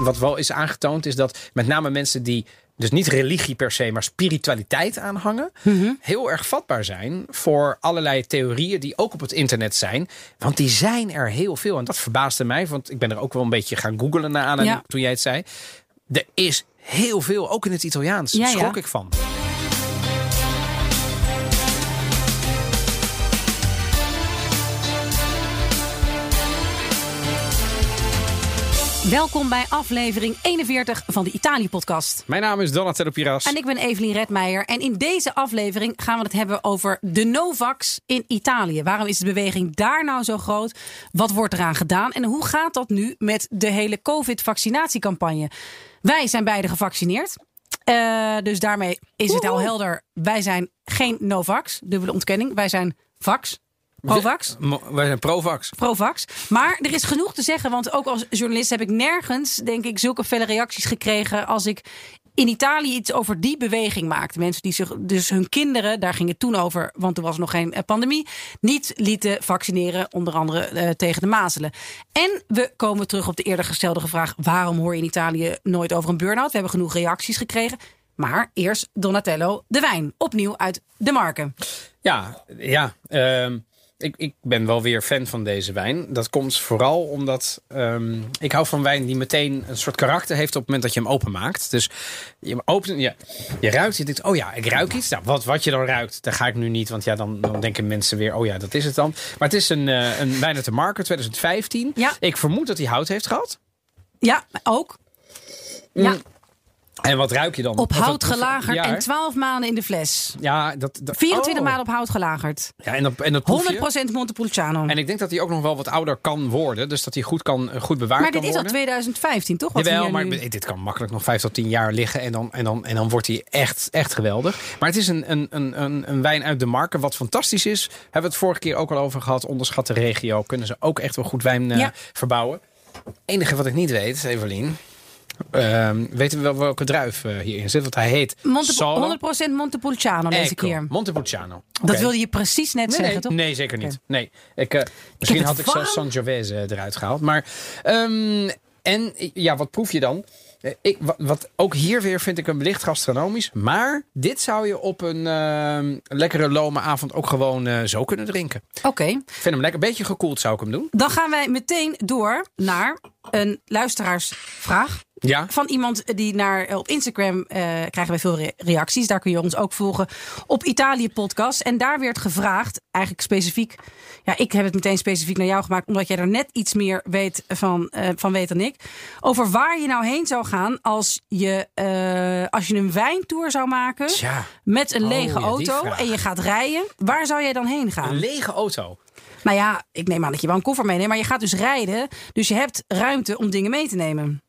wat wel is aangetoond is dat met name mensen die dus niet religie per se, maar spiritualiteit aanhangen, heel erg vatbaar zijn voor allerlei theorieën die ook op het internet zijn. Want die zijn er heel veel. En dat verbaasde mij, want ik ben er ook wel een beetje gaan googlen naar aan Ja. toen jij het zei. Er is heel veel, ook in het Italiaans. Ja. Schrok ik van. Welkom bij aflevering 41 van de Italië-podcast. Mijn naam is Donatello Piras. En ik ben Evelien Redmeijer. En in deze aflevering gaan we het hebben over de Novax in Italië. Waarom is de beweging daar nou zo groot? Wat wordt eraan gedaan? En hoe gaat dat nu met de hele COVID-vaccinatiecampagne? Wij zijn beide gevaccineerd. Eh, dus daarmee is het al helder. Wij zijn geen Novax, dubbele ontkenning. Wij zijn Vax. Provax. Wij zijn Provax. Provax. Maar er is genoeg te zeggen, want ook als journalist heb ik nergens, denk ik, zulke felle reacties gekregen als ik in Italië iets over die beweging maakte. Mensen die zich, dus hun kinderen, daar ging het toen over, want er was nog geen eh, pandemie, niet lieten vaccineren, onder andere eh, tegen de mazelen. En we komen terug op de eerder gestelde vraag: waarom hoor je in Italië nooit over een burn-out? We hebben genoeg reacties gekregen. Maar eerst Donatello de wijn, opnieuw uit de marken. Ja, ja. ehm, ik, ik ben wel weer fan van deze wijn. Dat komt vooral omdat ehm, ik hou van wijn die meteen een soort karakter heeft op het moment dat je hem openmaakt. Dus je opent, je, je ruikt, je denkt, oh ja, ik ruik iets. Nou, wat, wat je dan ruikt, daar ga ik nu niet, want ja, dan, dan denken mensen weer, oh ja, dat is het dan. Maar het is een, eh, een wijn uit de market 2015. Ja. Ik vermoed dat hij hout heeft gehad. Ja, ook. Ja. En wat ruik je dan? Op hout gelagerd ja, en 12 maanden in de fles. Ja, dat, dat 24 oh. maanden op hout gelagerd. Ja, en dat, en dat proef je. 100% Montepulciano. En ik denk dat hij ook nog wel wat ouder kan worden. Dus dat hij goed, kan, eh, goed bewaard Maar kan dit is al worden. 2015, toch? Wat we Jawel, maar nu- dit kan makkelijk nog vijf tot tien jaar liggen. En dan, en dan, en dan wordt hij echt, echt geweldig. Maar het is een, een, een, een, een wijn uit de marken. Wat fantastisch is. Hebben we het vorige keer ook al over gehad. Onderschatte regio. Kunnen ze ook echt wel goed wijn eh, Ja. verbouwen. enige wat ik niet weet, Evelien. Ehm, weten we wel welke druif eh, hierin zit? Want hij heet Monte- Solo 100% Montepulciano deze keer. Montepulciano. Dat wilde je precies net Nee, zeggen, nee, toch? nee, zeker niet. Nee. Ik, eh, misschien had ik zelfs warm. Sangiovese eruit gehaald. Maar, ehm, en ja, wat proef je dan? Eh, Ik, wat, wat, ook hier weer vind ik hem licht gastronomisch. Maar dit zou je op een ehm, lekkere lome avond ook gewoon eh, zo kunnen drinken. Oké, Ik vind hem lekker. Een beetje gekoeld zou ik hem doen. dan gaan wij meteen door naar een luisteraarsvraag. Ja. Van iemand die naar, eh, op Instagram eh, krijgen wij veel re- reacties. Daar kun je ons ook volgen op Italië Podcast. En daar werd gevraagd, eigenlijk specifiek. Ja, ik heb het meteen specifiek naar jou gemaakt, omdat jij er net iets meer weet van, eh, van weet dan ik. Over waar je nou heen zou gaan als je, eh, als je een wijntour zou maken Tja, met een Oh, lege ja, die auto en je gaat rijden. Waar zou jij dan heen een gaan? lege auto. Nou ja, ik neem aan dat je wel een koffer meeneemt, maar je gaat dus rijden. Dus je hebt ruimte om dingen mee te nemen.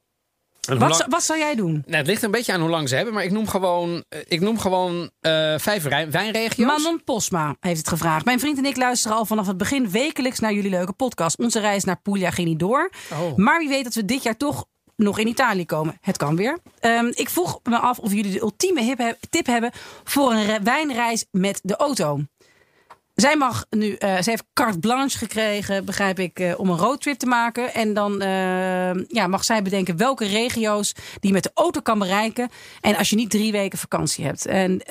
Wat, lang- zou- wat zou jij doen? Nou, het ligt een beetje aan hoe lang ze hebben. Maar ik noem gewoon, eh, ik noem gewoon eh, vijf wijnregio's. Manon Posma heeft het gevraagd. Mijn vriend en ik luisteren al vanaf het begin wekelijks naar jullie leuke podcast. Onze reis naar Puglia ging niet door. Oh. Maar wie weet dat we dit jaar toch nog in Italië komen. Het kan weer. Ehm, ik vroeg me af of jullie de ultieme hip tip hebben voor een re- wijnreis met de auto. Zij mag nu, eh, ze heeft carte blanche gekregen, begrijp ik, eh, om een roadtrip te maken. En dan eh, ja, mag zij bedenken welke regio's die met de auto kan bereiken. En als je niet drie weken vakantie hebt. En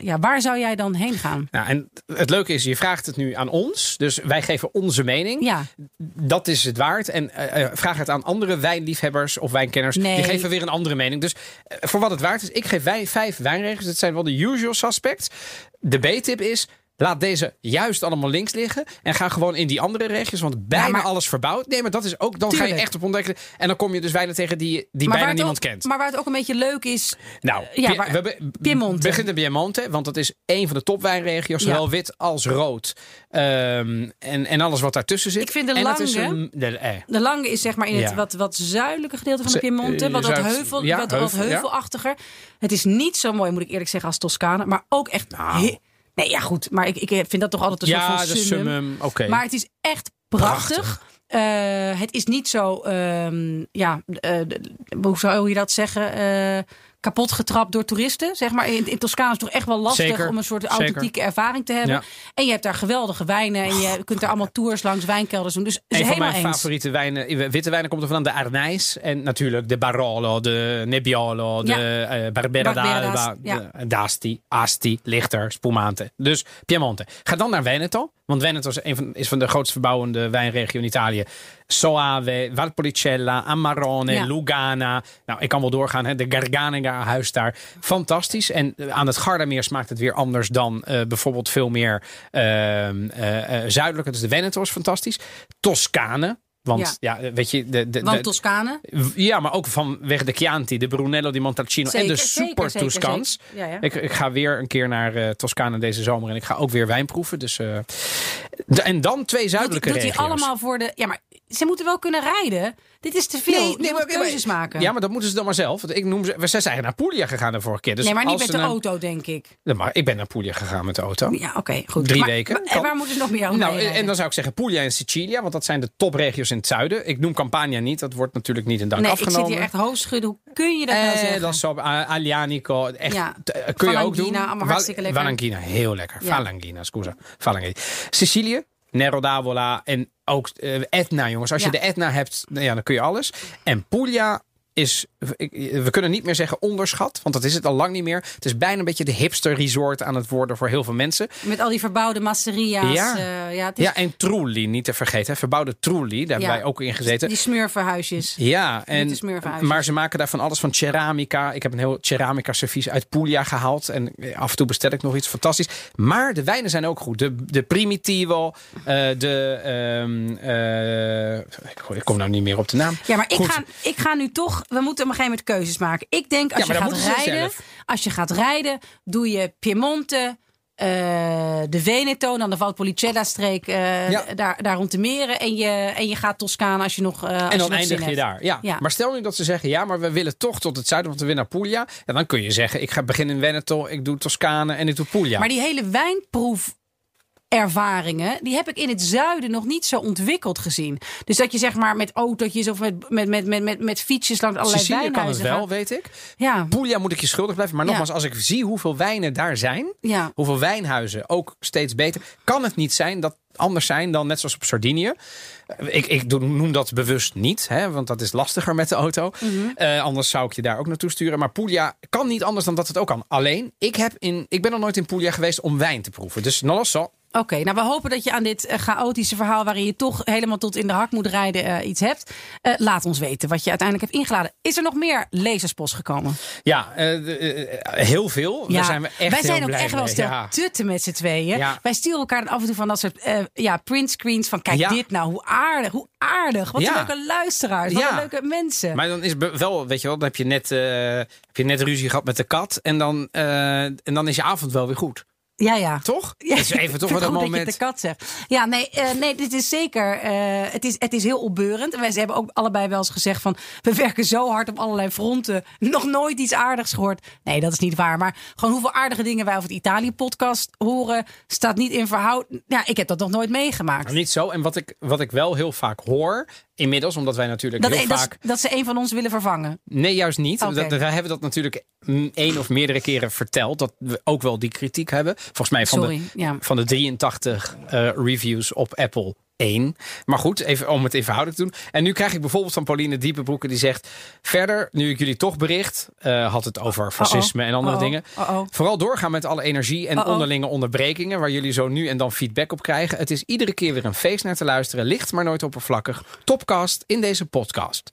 ja, waar zou jij dan heen gaan? Nou, en het leuke is, je vraagt het nu aan ons. Dus wij geven onze mening. Ja, Dat is het waard. En vraag het aan andere wijnliefhebbers of wijnkenners. Nee. Die geven weer een andere mening. Dus voor wat het waard is, ik geef wij vijf wijnregels. Dat zijn wel de usual suspects. De B-tip is. Laat deze juist allemaal links liggen. En ga gewoon in die andere regio's. Want bijna maar- alles verbouwd. Nee, maar dat is ook. Dan ga je echt op ontdekken. En dan kom je dus wijnen tegen die, die bijna niemand ook, kent. Maar waar het ook een beetje leuk is. Nou, Ja, waar- we hebben- Piemonte. begint in Piemonte, want dat is een van de topwijnregio's, Ja. zowel wit als rood. Ehm, en, en alles wat daartussen zit. Ik vind de en is Lange- een, de, eh. De Lange is zeg maar in het wat, wat zuidelijke gedeelte van de Piemonte. eh, Wat, wat, zuid- heuvel, ja, wat, wat heuvel, heuvelachtiger. Het is niet zo mooi, moet ik eerlijk zeggen, als Toscane. Maar ook echt... Nou. he- nee, ja goed. Maar ik, ik vind dat toch altijd een ja, soort van summum. summum. Oké. Maar het is echt prachtig. Eh, het is niet zo, ehm, ja, eh, hoe zou je dat zeggen? Eh, kapot getrapt door toeristen. Zeg maar. In, in Toscane is het toch echt wel lastig Zeker, om een soort zeker. authentieke ervaring te hebben. Ja. En je hebt daar geweldige wijnen. En je kunt daar allemaal tours langs wijnkelders doen. Dus, Een van helemaal mijn eens. favoriete wijnen, witte wijnen komt er vandaan. De Arnijs en natuurlijk de Barolo, de Nebbiolo, Ja. de eh, Barbera d'Alba, d'Asti, Asti, Lichter, Spumante. Dus Piemonte. Ga dan naar Veneto, want Veneto is, een van, is van de grootst verbouwende wijnregio in Italië. Soave, Valpolicella, Amarone, Ja. Lugana. Nou, ik kan wel doorgaan. Hè. De Garganega huis daar. Fantastisch. En eh, aan het Gardameer smaakt het weer anders dan eh, bijvoorbeeld veel meer ehm, eh, eh, zuidelijke. Dus de Veneto is fantastisch. Toscane. Want ja, weet je, de, de, Want de- Toscane. ja, maar ook vanwege de Chianti, de Brunello di Montalcino en de Super zeker, Toscans. zeker. Ja, ja. Ik, ik ga weer een keer naar eh Toscane deze zomer en ik ga ook weer wijn proeven. Dus, eh, en dan twee zuidelijke regio's. allemaal voor de. Ja, maar ze moeten wel kunnen rijden. Dit is te veel. Nee, Nee, maar- keuzes maken. Ja, maar dat moeten ze dan maar zelf. Want ik noem ze, we zijn eigenlijk naar Puglia gegaan de vorige keer. Dus nee, maar niet met de een- auto, denk ik. Ja, Maar ik ben naar Puglia gegaan met de auto. Ja, oké, goed. Drie Maar- weken. maar- en waar moeten ze nog meer over Nou, en dan zou ik zeggen Puglia en Sicilia, want dat zijn de topregio's in het zuiden. Ik noem Campania niet, dat wordt natuurlijk niet in dank Nee, ik afgenomen. zit hier echt hoofdschudden. Hoe kun je dat nou Eh, zeggen? dat is zo, uh, Alianico, echt, Ja. eh, kun je ook doen. Valangina, allemaal hartstikke lekker. Valangina, heel lekker. Ja. Valangina, scusa. Valangina. Sicilië, Nero d'Avola en ook eh, Etna, jongens. Als Ja. je de Etna hebt, nou ja, dan kun je alles. En Puglia is, we kunnen niet meer zeggen onderschat, want dat is het al lang niet meer. Het is bijna een beetje de hipster resort aan het worden voor heel veel mensen. Met al die verbouwde masseria's. Ja. eh, ja, het is Ja, en Trulli, niet te vergeten. hè. Verbouwde Trulli, daar hebben Ja. wij ook in gezeten. die smurfenhuisjes. Ja, en, maar ze maken daar van alles van ceramica. Ik heb een heel ceramica servies uit Puglia gehaald. En eh, af en toe bestel ik nog iets fantastisch. Maar de wijnen zijn ook goed. De, de Primitivo, eh, de... ehm, eh, ik, kom nou niet meer op de naam. Ja, maar ik ga, ik ga nu toch. We moeten op een gegeven moment keuzes maken. Ik denk als Ja, je gaat rijden. zelf. Als je gaat rijden, doe je Piemonte. eh, de Veneto, dan de Valpolicella-streek, Ja. daar, daar rond de meren. En je, en je gaat Toscane als je nog. als En je dan eindig je hebt. daar. Ja. Ja. Maar stel nu dat ze zeggen, ja, maar we willen toch tot het zuiden, want we willen naar Puglia. En dan kun je zeggen, ik ga beginnen in Veneto, ik doe Toscane en ik doe Puglia. Maar die hele wijnproef. Ervaringen, die heb ik in het zuiden nog niet zo ontwikkeld gezien. Dus dat je zeg maar met autootjes of met, met, met, met, met, met fietsjes langs allerlei Sicilië kan het wel, gaat. weet ik. Ja, Puglia moet ik je schuldig blijven. Maar Ja. nogmaals, als ik zie hoeveel wijnen daar zijn, ja. hoeveel wijnhuizen ook steeds beter, kan het niet zijn dat anders zijn dan net zoals op Sardinië. Eh, Ik, ik noem dat bewust niet, hè, want dat is lastiger met de auto. Mhm. Eh, anders zou ik je daar ook naartoe sturen. Maar Puglia kan niet anders dan dat het ook kan. Alleen, ik, heb in, ik ben nog nooit in Puglia geweest om wijn te proeven. Dus non lo so. Oké, nou we hopen dat je aan dit eh, chaotische verhaal... waarin je toch helemaal tot in de hak moet rijden eh, iets hebt. Eh, laat ons weten wat je uiteindelijk hebt ingeladen. Is er nog meer lezerspost gekomen? Ja, heel veel. Daar zijn we echt Wij zijn ook echt wel stel Ja. tutten met z'n tweeën. Ja. Wij sturen elkaar af en toe van dat soort ja, printscreens van... kijk Ja. dit nou, hoe aardig, hoe aardig. Wat Ja. een leuke luisteraars, wat Ja. een leuke mensen. Maar dan is wel, weet je wel, dan heb je net, heb je net ruzie gehad met de kat. En dan, en dan is je avond wel weer goed. Ja, ja. Toch? Ja, even toch vind een het goed moment. Dat je de kat zegt. Ja, nee, eh, nee dit is zeker. eh, het, is, het is heel opbeurend. En wij ze hebben ook allebei wel eens gezegd van. We werken zo hard op allerlei fronten. Nog nooit iets aardigs gehoord. Nee, dat is niet waar. Maar gewoon hoeveel aardige dingen wij over het Italië-podcast horen. staat niet in verhouding. Ja, ik heb dat nog nooit meegemaakt. Maar niet zo. En wat ik, wat ik wel heel vaak hoor, inmiddels, omdat wij natuurlijk Dat, heel dat, vaak. dat ze een van ons willen vervangen. Nee, juist niet. Dat, wij hebben dat natuurlijk één of meerdere keren verteld. Dat we ook wel die kritiek hebben. Volgens mij van, Sorry, de, ja. van de 83 eh, reviews op Apple. Één. Maar goed, even om het in verhouding te doen. En nu krijg ik bijvoorbeeld van Pauline Diepenbroeken die zegt... Verder, nu ik jullie toch bericht, eh, had het over fascisme en andere dingen. Vooral doorgaan met alle energie en onderlinge onderbrekingen... waar jullie zo nu en dan feedback op krijgen. Het is iedere keer weer een feest naar te luisteren. Licht, maar nooit oppervlakkig. Topcast in deze podcast.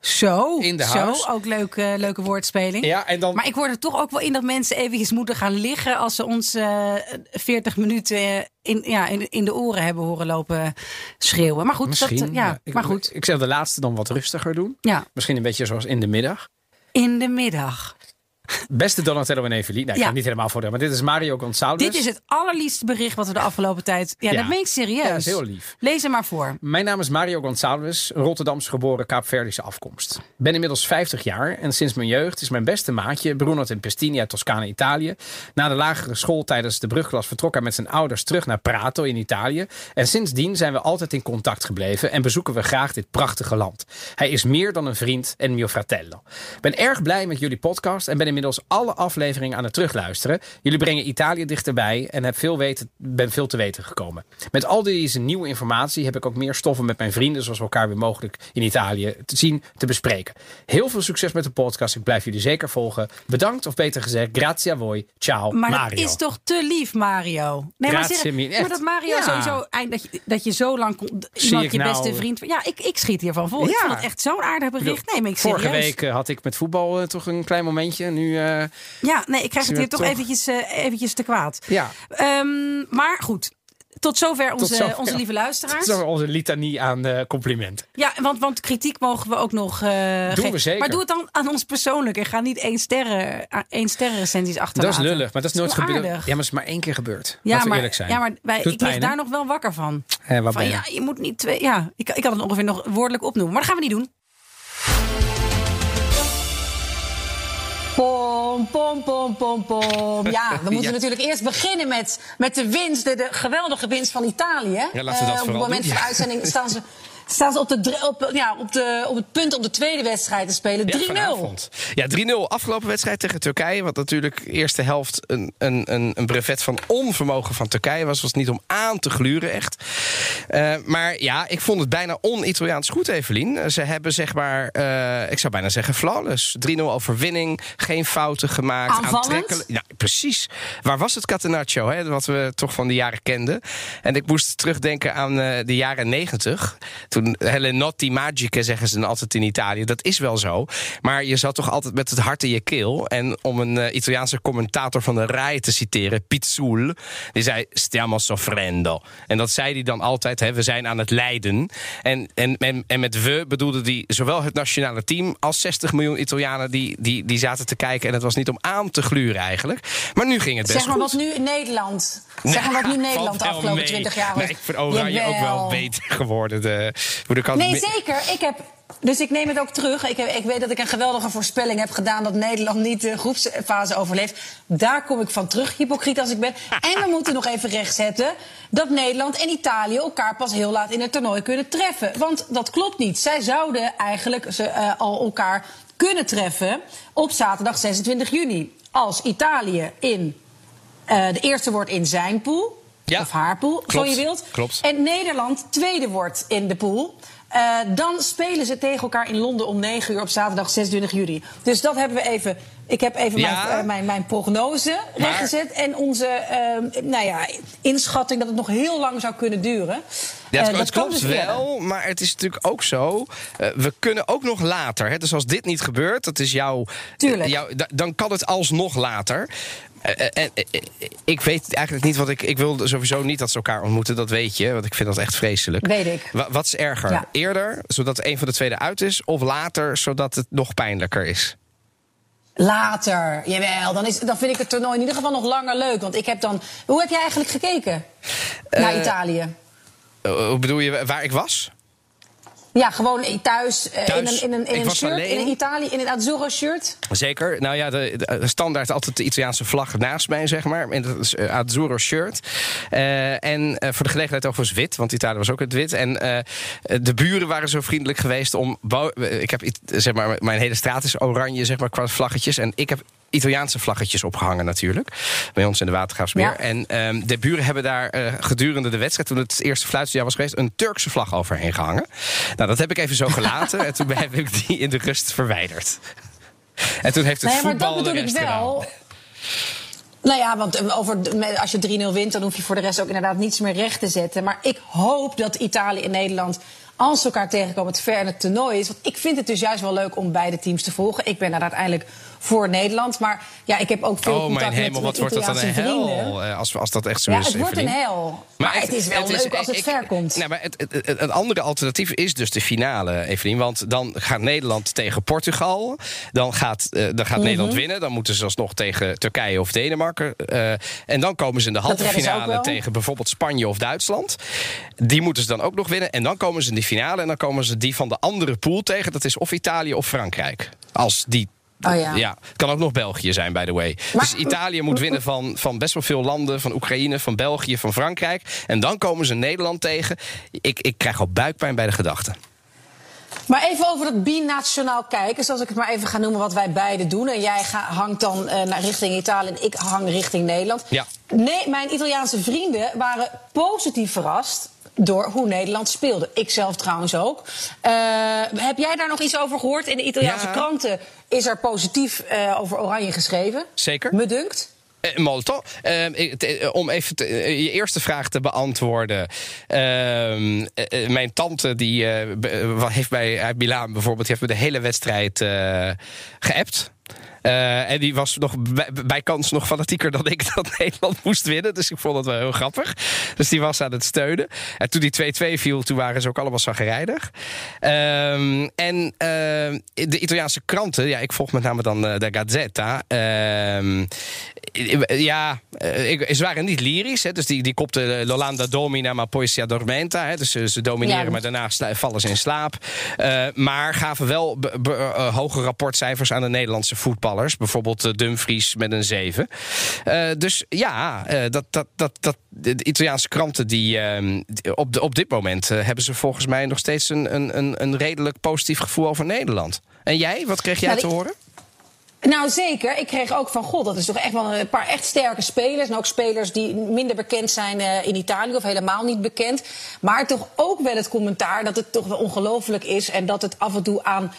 Zo, In de zo house. ook leuke, leuke woordspeling. Ja, en dan... Maar ik word er toch ook wel in dat mensen eventjes moeten gaan liggen als ze ons eh 40 minuten eh, in, ja, in, in de oren hebben horen lopen schreeuwen. Maar goed, Misschien. dat, ja, ik, maar goed. Ik zou de laatste dan wat rustiger doen. Ja, Misschien een beetje zoals in de middag. in de middag. Beste Donatello en Evelie. Nou, ik Ja. niet helemaal voor maar dit is Mario Gonçalves. Dit is het allerliefste bericht wat we de afgelopen tijd... Ja, Ja. dat meen ik serieus. Ja, dat is heel lief. Lees hem maar voor. Mijn naam is Mario Gonçalves, een Rotterdams geboren Kaapverdische afkomst. Ben inmiddels 50 jaar en sinds mijn jeugd is mijn beste maatje Bruno Tempestini uit Toscane, Italië. Na de lagere school tijdens de brugklas vertrok hij met zijn ouders terug naar Prato in Italië. En sindsdien zijn we altijd in contact gebleven en bezoeken we graag dit prachtige land. Hij is meer dan een vriend en mio fratello. Ben erg blij met jullie podcast en ben inmiddels alle afleveringen aan het terugluisteren. Jullie brengen Italië dichterbij en heb veel weten, ben veel te weten gekomen. Met al deze nieuwe informatie heb ik ook meer stoffen met mijn vrienden, zoals we elkaar weer mogelijk in Italië te zien, te bespreken. Heel veel succes met de podcast. Ik blijf jullie zeker volgen. Bedankt, of beter gezegd, grazie a voi. Ciao, Maar Mario. dat is toch te lief, Mario? Nee, maar, zeg- maar dat Mario Ja. sowieso... eind- Dat je, dat je zo lang... kon- Iemand ik je nou- beste vriend... Ja, ik, ik schiet hiervan vol. Ik Ja. vond het echt zo'n aardig bericht. Nee, maar ik Vorige serieus. week eh, had ik met voetbal eh, toch een klein momentje. Nu, eh, Ja, nee, ik krijg het hier toch toch? eventjes, eh, eventjes te kwaad. ja, Ehm, maar goed, tot zover onze, zover. onze lieve luisteraars. zo onze litanie aan eh, complimenten. Ja, want, want kritiek mogen we ook nog eh geven. we zeker. Maar doe het dan aan ons persoonlijk. En ga niet één sterren, één sterren recensies Dat achterlaten. is lullig, maar dat is nooit gebeurd. Ja, maar het is maar één keer gebeurd. Ja, Laten maar, eerlijk zijn. ja, maar wij, Doet het ik lig daar nog wel wakker van. Eh, Van ja, je moet niet twee. Ja, ik, ik kan het ongeveer nog woordelijk opnoemen. Maar dat gaan we niet doen. Pom, pom, pom, pom, pom. Ja, we moeten Ja. natuurlijk eerst beginnen met, met de winst, de, de geweldige winst van Italië. Ja, laten we dat Eh, Op het moment doen, van de uitzending staan ze, staan ze op, de, op, ja, op, de, op het punt om de tweede wedstrijd te spelen. 3-0. Ja, vanavond. Ja, 3-0 afgelopen wedstrijd tegen Turkije. Wat natuurlijk eerste helft een, een, een, een brevet van onvermogen van Turkije was. Was niet om aan te gluren, echt. Eh, maar ja, ik vond het bijna on-Italiaans goed, Evelien. Eh, Ze hebben zeg maar, eh, ik zou bijna zeggen flawless. 3-0 overwinning, geen fouten gemaakt. Aanvallend? aantrekkelijk. Ja, precies. Waar was het Catenaccio, hè? wat we toch van de jaren kenden? En ik moest terugdenken aan de jaren 90. Toen Helenotti Magiche zeggen ze dan altijd in Italië. Dat is wel zo. Maar je zat toch altijd met het hart in je keel. En om een eh, Italiaanse commentator van de RAI te citeren, Pizzul, die zei: Stiamo soffrendo. En dat zei hij dan altijd: hè, we zijn aan het lijden. En, en, en, en met we bedoelde hij zowel het nationale team als 60 miljoen Italianen die, die, die zaten te kijken. En het was niet om aan te gluren eigenlijk. Maar nu ging het best Zeg maar goed. wat nu in Nederland. Zeg maar wat nu Nederland de afgelopen mee. 20 jaar Maar is. ik vind Oranje ook wel beter geworden. De, Nee, zeker. Ik heb, dus ik neem het ook terug. Ik, ik weet dat ik een geweldige voorspelling heb gedaan dat Nederland niet de groepsfase overleeft. Daar kom ik van terug, hypocriet als ik ben. En we moeten nog even rechtzetten dat Nederland en Italië elkaar pas heel laat in het toernooi kunnen treffen. Want dat klopt niet. Zij zouden eigenlijk ze, eh, al elkaar kunnen treffen op zaterdag 26 juni. Als Italië in eh, de eerste wordt in zijn pool. Ja, of haar pool, zo je wilt. klopt. En Nederland tweede wordt in de pool. Eh, dan spelen ze tegen elkaar in Londen om 9 uur op zaterdag 26 juli. Dus dat hebben we even. Ik heb even Ja. mijn, eh, mijn, mijn prognose rechtgezet. En onze eh, nou ja, inschatting dat het nog heel lang zou kunnen duren. Ja, Eh, het, dat klopt dus wel, maar het is natuurlijk ook zo. we kunnen ook nog later. Hè, dus als dit niet gebeurt, dat is jouw. Tuurlijk. jouw- da- dan kan het alsnog later. Eh, eh, En eh, eh, ik weet eigenlijk niet wat ik. Ik wil sowieso niet dat ze elkaar ontmoeten, dat weet je. Want ik vind dat echt vreselijk. Weet ik. Wa- wat is erger? Ja. Eerder, zodat een van de twee eruit is, of later, zodat het nog pijnlijker is? Later, jawel. Dan, is, dan vind ik het toernooi in ieder geval nog langer leuk. Want ik heb dan. Hoe heb jij eigenlijk gekeken naar Italië? Hoe bedoel je waar ik was? Ja, gewoon thuis, eh, Thuis. in een, in een, in shirt, alleen. in Italië, in een Azzurro shirt. Zeker. Nou ja, de, de- standaard altijd de Italiaanse vlag naast mij, zeg maar. En dat is uh, Azzurro shirt. Eh, en eh, voor de gelegenheid overigens wit, want Italië was ook het wit. En eh, de buren waren zo vriendelijk geweest om... Ik heb, zeg maar, mijn hele straat is oranje, zeg maar, qua vlaggetjes. En ik heb Italiaanse vlaggetjes opgehangen natuurlijk. Bij ons in de Watergraafsmeer. Ja. En ehm, de buren hebben daar eh, gedurende de wedstrijd... toen het eerste fluitsignaal was geweest... een Turkse vlag overheen gehangen. Nou, dat heb ik even zo gelaten. en toen heb ik die in de rust verwijderd. En toen heeft het Nee, maar voetbal dat de bedoel ik wel. Nou ja, want eh, over, als je 3-0 wint, dan hoef je voor de rest ook inderdaad niets meer recht te zetten. Maar ik hoop dat Italië en Nederland, als ze elkaar tegenkomen, het ver in het toernooi is. Want ik vind het dus juist wel leuk om beide teams te volgen. Ik ben daar uiteindelijk voor Nederland. Maar ja, ik heb ook veel Oh, contact mijn hemel, met, wat wordt dat dan een hel eh, als, als dat echt zo Ja, is? het wordt een hel. Maar, het, is wel leuk als het ik- ver komt. Nou, maar het, het, andere alternatief is dus de finale, Evelien. Want dan gaat Nederland tegen Portugal. Dan gaat, eh, dan gaat Mhm. Nederland winnen. Dan moeten ze alsnog tegen Turkije of Denemarken. eh, en dan komen ze in de halve finale tegen bijvoorbeeld Spanje of Duitsland. Die moeten ze dan ook nog winnen. En dan komen ze in de finale. En dan komen ze die van de andere pool tegen. Dat is of Italië of Frankrijk. Als die Oh ja. ja, het kan ook nog België zijn, by the way. Maar- dus Italië moet winnen van, van best wel veel landen. Van Oekraïne, van België, van Frankrijk. En dan komen ze Nederland tegen. Ik, ik krijg al buikpijn bij de gedachte. Maar even over dat binationaal kijken, zoals ik het maar even ga noemen, wat wij beiden doen. En jij hangt dan eh, naar richting Italië en ik hang richting Nederland. Ja. Nee, mijn Italiaanse vrienden waren positief verrast door hoe Nederland speelde. Ik zelf trouwens ook. Eh, heb jij daar nog iets over gehoord? In de Italiaanse Ja. kranten is er positief eh, over Oranje geschreven. Zeker. Me dunkt. Eh, molto. Eh, om even te- je eerste vraag te beantwoorden. Ehm, eh, eh, mijn tante die, heeft bij uit Milaan bijvoorbeeld... die heeft me de hele wedstrijd geappt. Eh, en die was nog bij, bij kans nog fanatieker dan ik dat Nederland moest winnen. Dus ik vond dat wel heel grappig. Dus die was aan het steunen. En toen die 2-2 viel, toen waren ze ook allemaal zagrijdig. Ehm en ehm, de Italiaanse kranten, ja, ik volg met name dan eh, de Gazzetta. Ehm, ja, eh, ik- ze waren niet lyrisch. Hè, dus die, die kopte Lolanda domina, maar poi si addormenta. Hè, dus ze, ze domineren, Ja. maar daarna vallen ze in slaap. Maar gaven wel hoge rapportcijfers aan de Nederlandse Bijvoorbeeld eh, Dumfries met een 7. Eh, dus ja, eh, dat, dat, dat, dat, de Italiaanse kranten die, ehm, op, de, op dit moment hebben ze volgens mij nog steeds een, een, een, een redelijk positief gevoel over Nederland. En jij, wat kreeg jij Nou, te horen? Nou, zeker. Ik kreeg ook van, god, dat is toch echt wel een paar echt sterke spelers. En ook spelers die minder bekend zijn in Italië of helemaal niet bekend. Maar toch ook wel het commentaar dat het toch wel ongelooflijk is. En dat het af en toe aan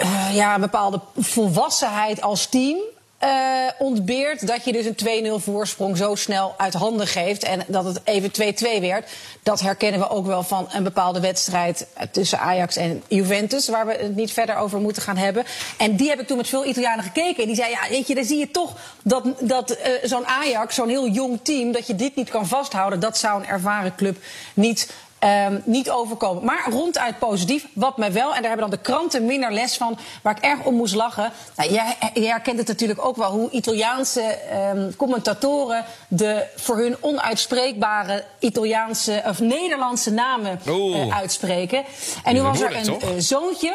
eh, ja, een bepaalde volwassenheid als team eh, ontbeert. Dat je dus een 2-0 voorsprong zo snel uit handen geeft. En dat het even 2-2 werd. Dat herkennen we ook wel van een bepaalde wedstrijd tussen Ajax en Juventus. Waar we het niet verder over moeten gaan hebben. En die heb ik toen met veel Italianen gekeken. En die zei, ja, weet je, dan zie je toch dat, dat eh, zo'n Ajax, zo'n heel jong team, dat je dit niet kan vasthouden. Dat zou een ervaren club niet Ehm, niet overkomen. Maar ronduit positief. Wat mij wel, en daar hebben dan de kranten minder les van, waar ik erg om moest lachen. Nou, jij, jij herkent het natuurlijk ook wel, hoe Italiaanse ehm, commentatoren de voor hun onuitspreekbare Italiaanse of Nederlandse namen eh, uitspreken. En nu was er een eh, zoontje.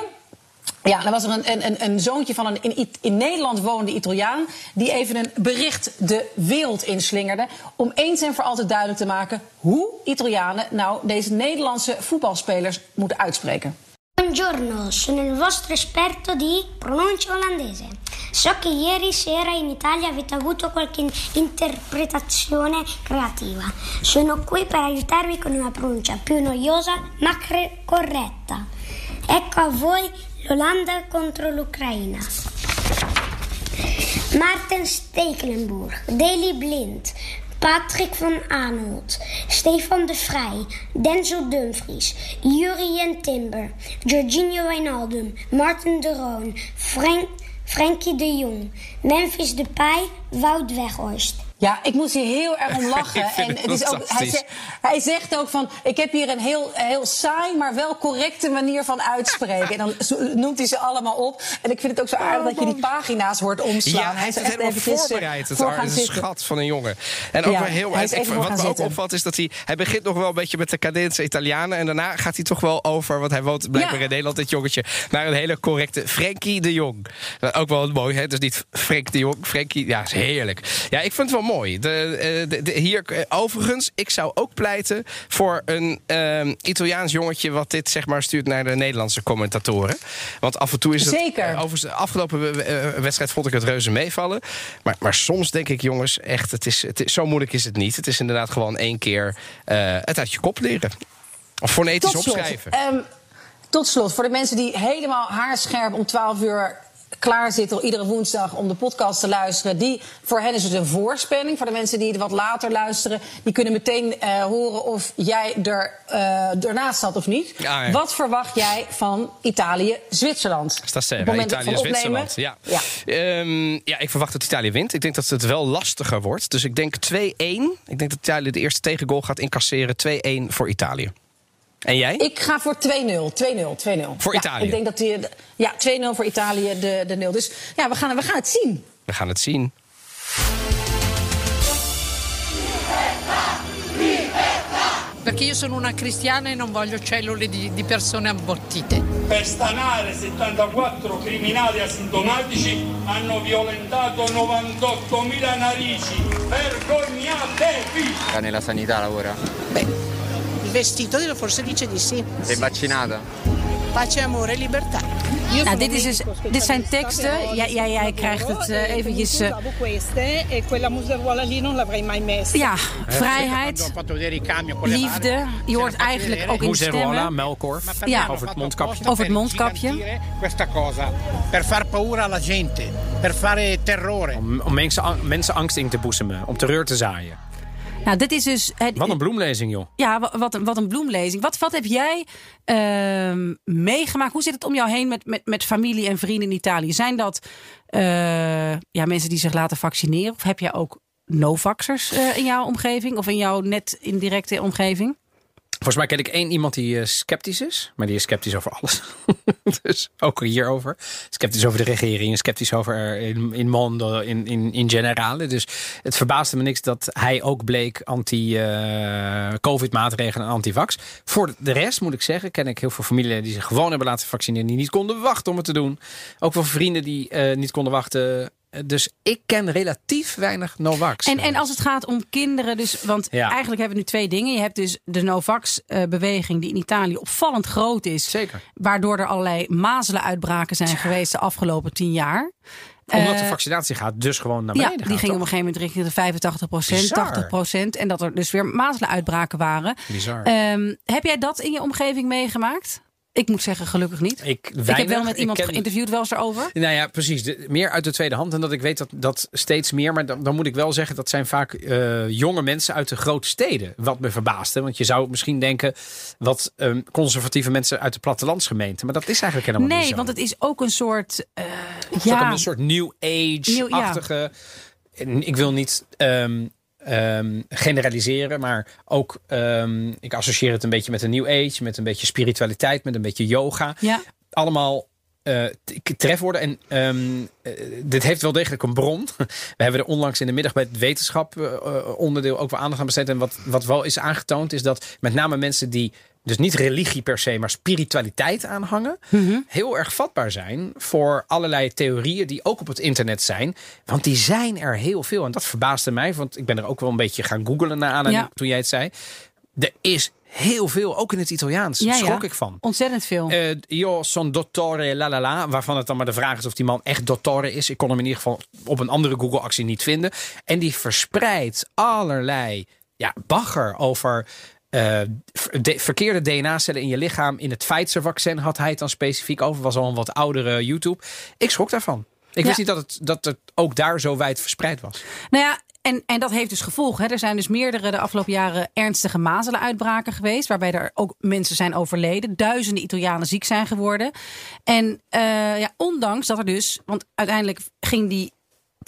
Ja, dan was er een, een, een, zoontje van een in, in Nederland wonende Italiaan. die even een bericht de wereld inslingerde. om eens en voor altijd duidelijk te maken. hoe Italianen nou deze Nederlandse voetbalspelers moeten uitspreken. Buongiorno, sono il vostro esperto di pronuncia olandese. So che ieri sera in Italia avete avuto qualche in- interpretazione creativa. Sono qui per aiutarvi con una pronuncia più noiosa ma corretta. Ecco a voi l'Olanda contro l'Ucraina. Maarten Stekelenburg, Daley Blind, Patrick van Aanholt, Stefan de Vrij, Denzel Dumfries, Jurien Timber, Jorginho Wijnaldum, Martin de Roon, Frank, Frankie de Jong, Memphis Depay, Wout Weghorst. Ja, ik moest hier heel erg om lachen. En het is ook, hij, zegt, hij zegt ook van: Ik heb hier een heel, heel saai, maar wel correcte manier van uitspreken. En dan noemt hij ze allemaal op. En ik vind het ook zo aardig dat je die pagina's hoort omslaan. Ja, hij is heeft het echt helemaal eh, voorbereid. Het voor is een schat van een jongen. En ook Ja, wel heel hij is ik- Wat me ook opvalt is dat hij... Hij begint nog wel een beetje met de cadenza Italianen. En daarna gaat hij toch wel over... Want hij woont blijkbaar Ja. in Nederland, dit jongetje. Naar een hele correcte Frenkie de Jong. Dat Ook wel mooi, hè? Dus niet Frank de Jong. Frenkie, ja, is heerlijk. Ja, ik vind het wel mooi. De, eh, de, de- hier, eh, overigens, ik zou ook pleiten voor een ehm, Italiaans jongetje... wat dit zeg maar stuurt naar de Nederlandse commentatoren. Want af en toe is het... Zeker. Overigens, de afgelopen eh, wedstrijd vond ik het reuze meevallen. Maar, maar soms denk ik, jongens, echt, het is, het is, zo moeilijk is het niet. Het is inderdaad gewoon één keer het uit je kop leren. Of fonetisch opschrijven. ehm, tot slot, voor de mensen die helemaal haarscherp om 12 uur klaar zitten iedere woensdag om de podcast te luisteren. Die, voor hen is het een voorspelling. Voor de mensen die het wat later luisteren, die kunnen meteen eh, horen of jij er uh, ernaast zat of niet. Ja, ja. Wat verwacht jij van Italië-Zwitserland? Stasera, Op het moment Italië, van opnemen? Zwitserland. Ja. Ja. Ehm, ja, ik verwacht dat Italië wint. Ik denk dat het wel lastiger wordt. Dus ik denk 2-1. Ik denk dat Italië de eerste tegengoal gaat incasseren. 2-1 voor Italië. En jij? Ik ga voor 2-0. 2-0. 2-0. Voor ja, Italië? Ik denk dat die, ja, 2-0 voor Italië, de, de 0. Dus ja, we gaan, we gaan het zien. We gaan het zien. Perché io sono una cristiana e non voglio cellule di, di persone abortite. Per stanare 74 criminali asintomatici hanno violentato 98.000 narici. Vergognatevi! Nella sanità lavora? Il vestito forse dice di sì. Sei vaccinata? Pace, amore libertà. Nou, dit, is dus, dit zijn teksten. Jij, jij, jij krijgt het eh, eventjes. queste quella museruola lì non l'avrei mai messa. ja, vrijheid, liefde. Je hoort eigenlijk ook in stemmen. melkkorf. Ja. Over het mondkapje. Over het mondkapje. questa cosa per far paura alla gente, per fare terrore. Om, om mensen, mensen angst in te boezemen. Om terreur te zaaien. Nou, dit is dus. Het, Wat een bloemlezing, joh. Ja, wa- wat een, wat een bloemlezing. Wat, wat heb jij ehm, meegemaakt? Hoe zit het om jou heen met, met, met familie en vrienden in Italië? Zijn dat eh, ja, mensen die zich laten vaccineren? Of heb jij ook no-vaxxers eh, in jouw omgeving? Of in jouw net indirecte omgeving? Volgens mij ken ik één iemand die eh, sceptisch is. Maar die is sceptisch over alles. dus ook hierover. Sceptisch over de regering. Sceptisch over eh, in, in mondo, in, in, in generale. Dus het verbaasde me niks dat hij ook bleek anti-covid-maatregelen en anti-vax. Voor de rest moet ik zeggen, ken ik heel veel familie die zich gewoon hebben laten vaccineren. Die niet konden wachten om het te doen. Ook wel vrienden die eh, niet konden wachten. Dus ik ken relatief weinig Novax. En, en als het gaat om kinderen, dus, want Ja. eigenlijk hebben we nu twee dingen. Je hebt dus de Novax-beweging die in Italië opvallend groot is. Zeker. Waardoor er allerlei mazelenuitbraken zijn geweest de afgelopen tien jaar. Omdat de Eh, vaccinatie gaat dus gewoon naar Ja, beneden die gaan, ging op een gegeven moment richting de 85 Bizar. 80% En dat er dus weer mazelenuitbraken waren. Bizar. Ehm, heb jij dat in je omgeving meegemaakt? Ik moet zeggen, gelukkig niet. Ik, ik heb wel met iemand ken- geïnterviewd wel eens erover. Nou ja, precies. De- meer uit de tweede hand. En dat ik weet dat, dat steeds meer. Maar dan, dan moet ik wel zeggen, dat zijn vaak eh, jonge mensen uit de grote steden. Wat me verbaasde. Want je zou misschien denken, wat ehm, conservatieve mensen uit de plattelandsgemeente. Maar dat is eigenlijk helemaal niet Nee, zo. want het is ook een soort. Het is ook ja, een soort new ja. age-achtige. Ik wil niet ehm, ehm, generaliseren, maar ook ehm, ik associeer het een beetje met een new age, met een beetje spiritualiteit, met een beetje yoga. ja. Allemaal t- trefwoorden. En ehm, eh, dit heeft wel degelijk een bron. We hebben er onlangs in de middag bij het wetenschap eh, onderdeel ook wel aandacht aan besteed. En wat, wat wel is aangetoond is dat met name mensen die dus niet religie per se, maar spiritualiteit aanhangen, heel erg vatbaar zijn voor allerlei theorieën die ook op het internet zijn. Want die zijn er heel veel. En dat verbaasde mij, want ik ben er ook wel een beetje gaan googlen naar aanleiding Ja. toen jij het zei. Er is heel veel, ook in het Italiaans. Ja, ja. Schrok ik van. Ontzettend veel. Io son dottore la la la. Waarvan het dan maar de vraag is of die man echt dottore is. Ik kon hem in ieder geval op een andere Google-actie niet vinden. En die verspreidt allerlei ja, bagger over eh, ver- de- verkeerde DNA-cellen in je lichaam. In het Pfizer-vaccin had hij het dan specifiek over. Was al een wat oudere YouTube. Ik schrok daarvan. Ik wist Ja. niet dat het, dat het ook daar zo wijd verspreid was. Nou ja, en, en dat heeft dus gevolgen. Hè. Er zijn dus meerdere de afgelopen jaren ernstige mazelenuitbraken geweest. Waarbij er ook mensen zijn overleden. Duizenden Italianen ziek zijn geworden. En eh, ja, ondanks dat er dus. Want uiteindelijk ging die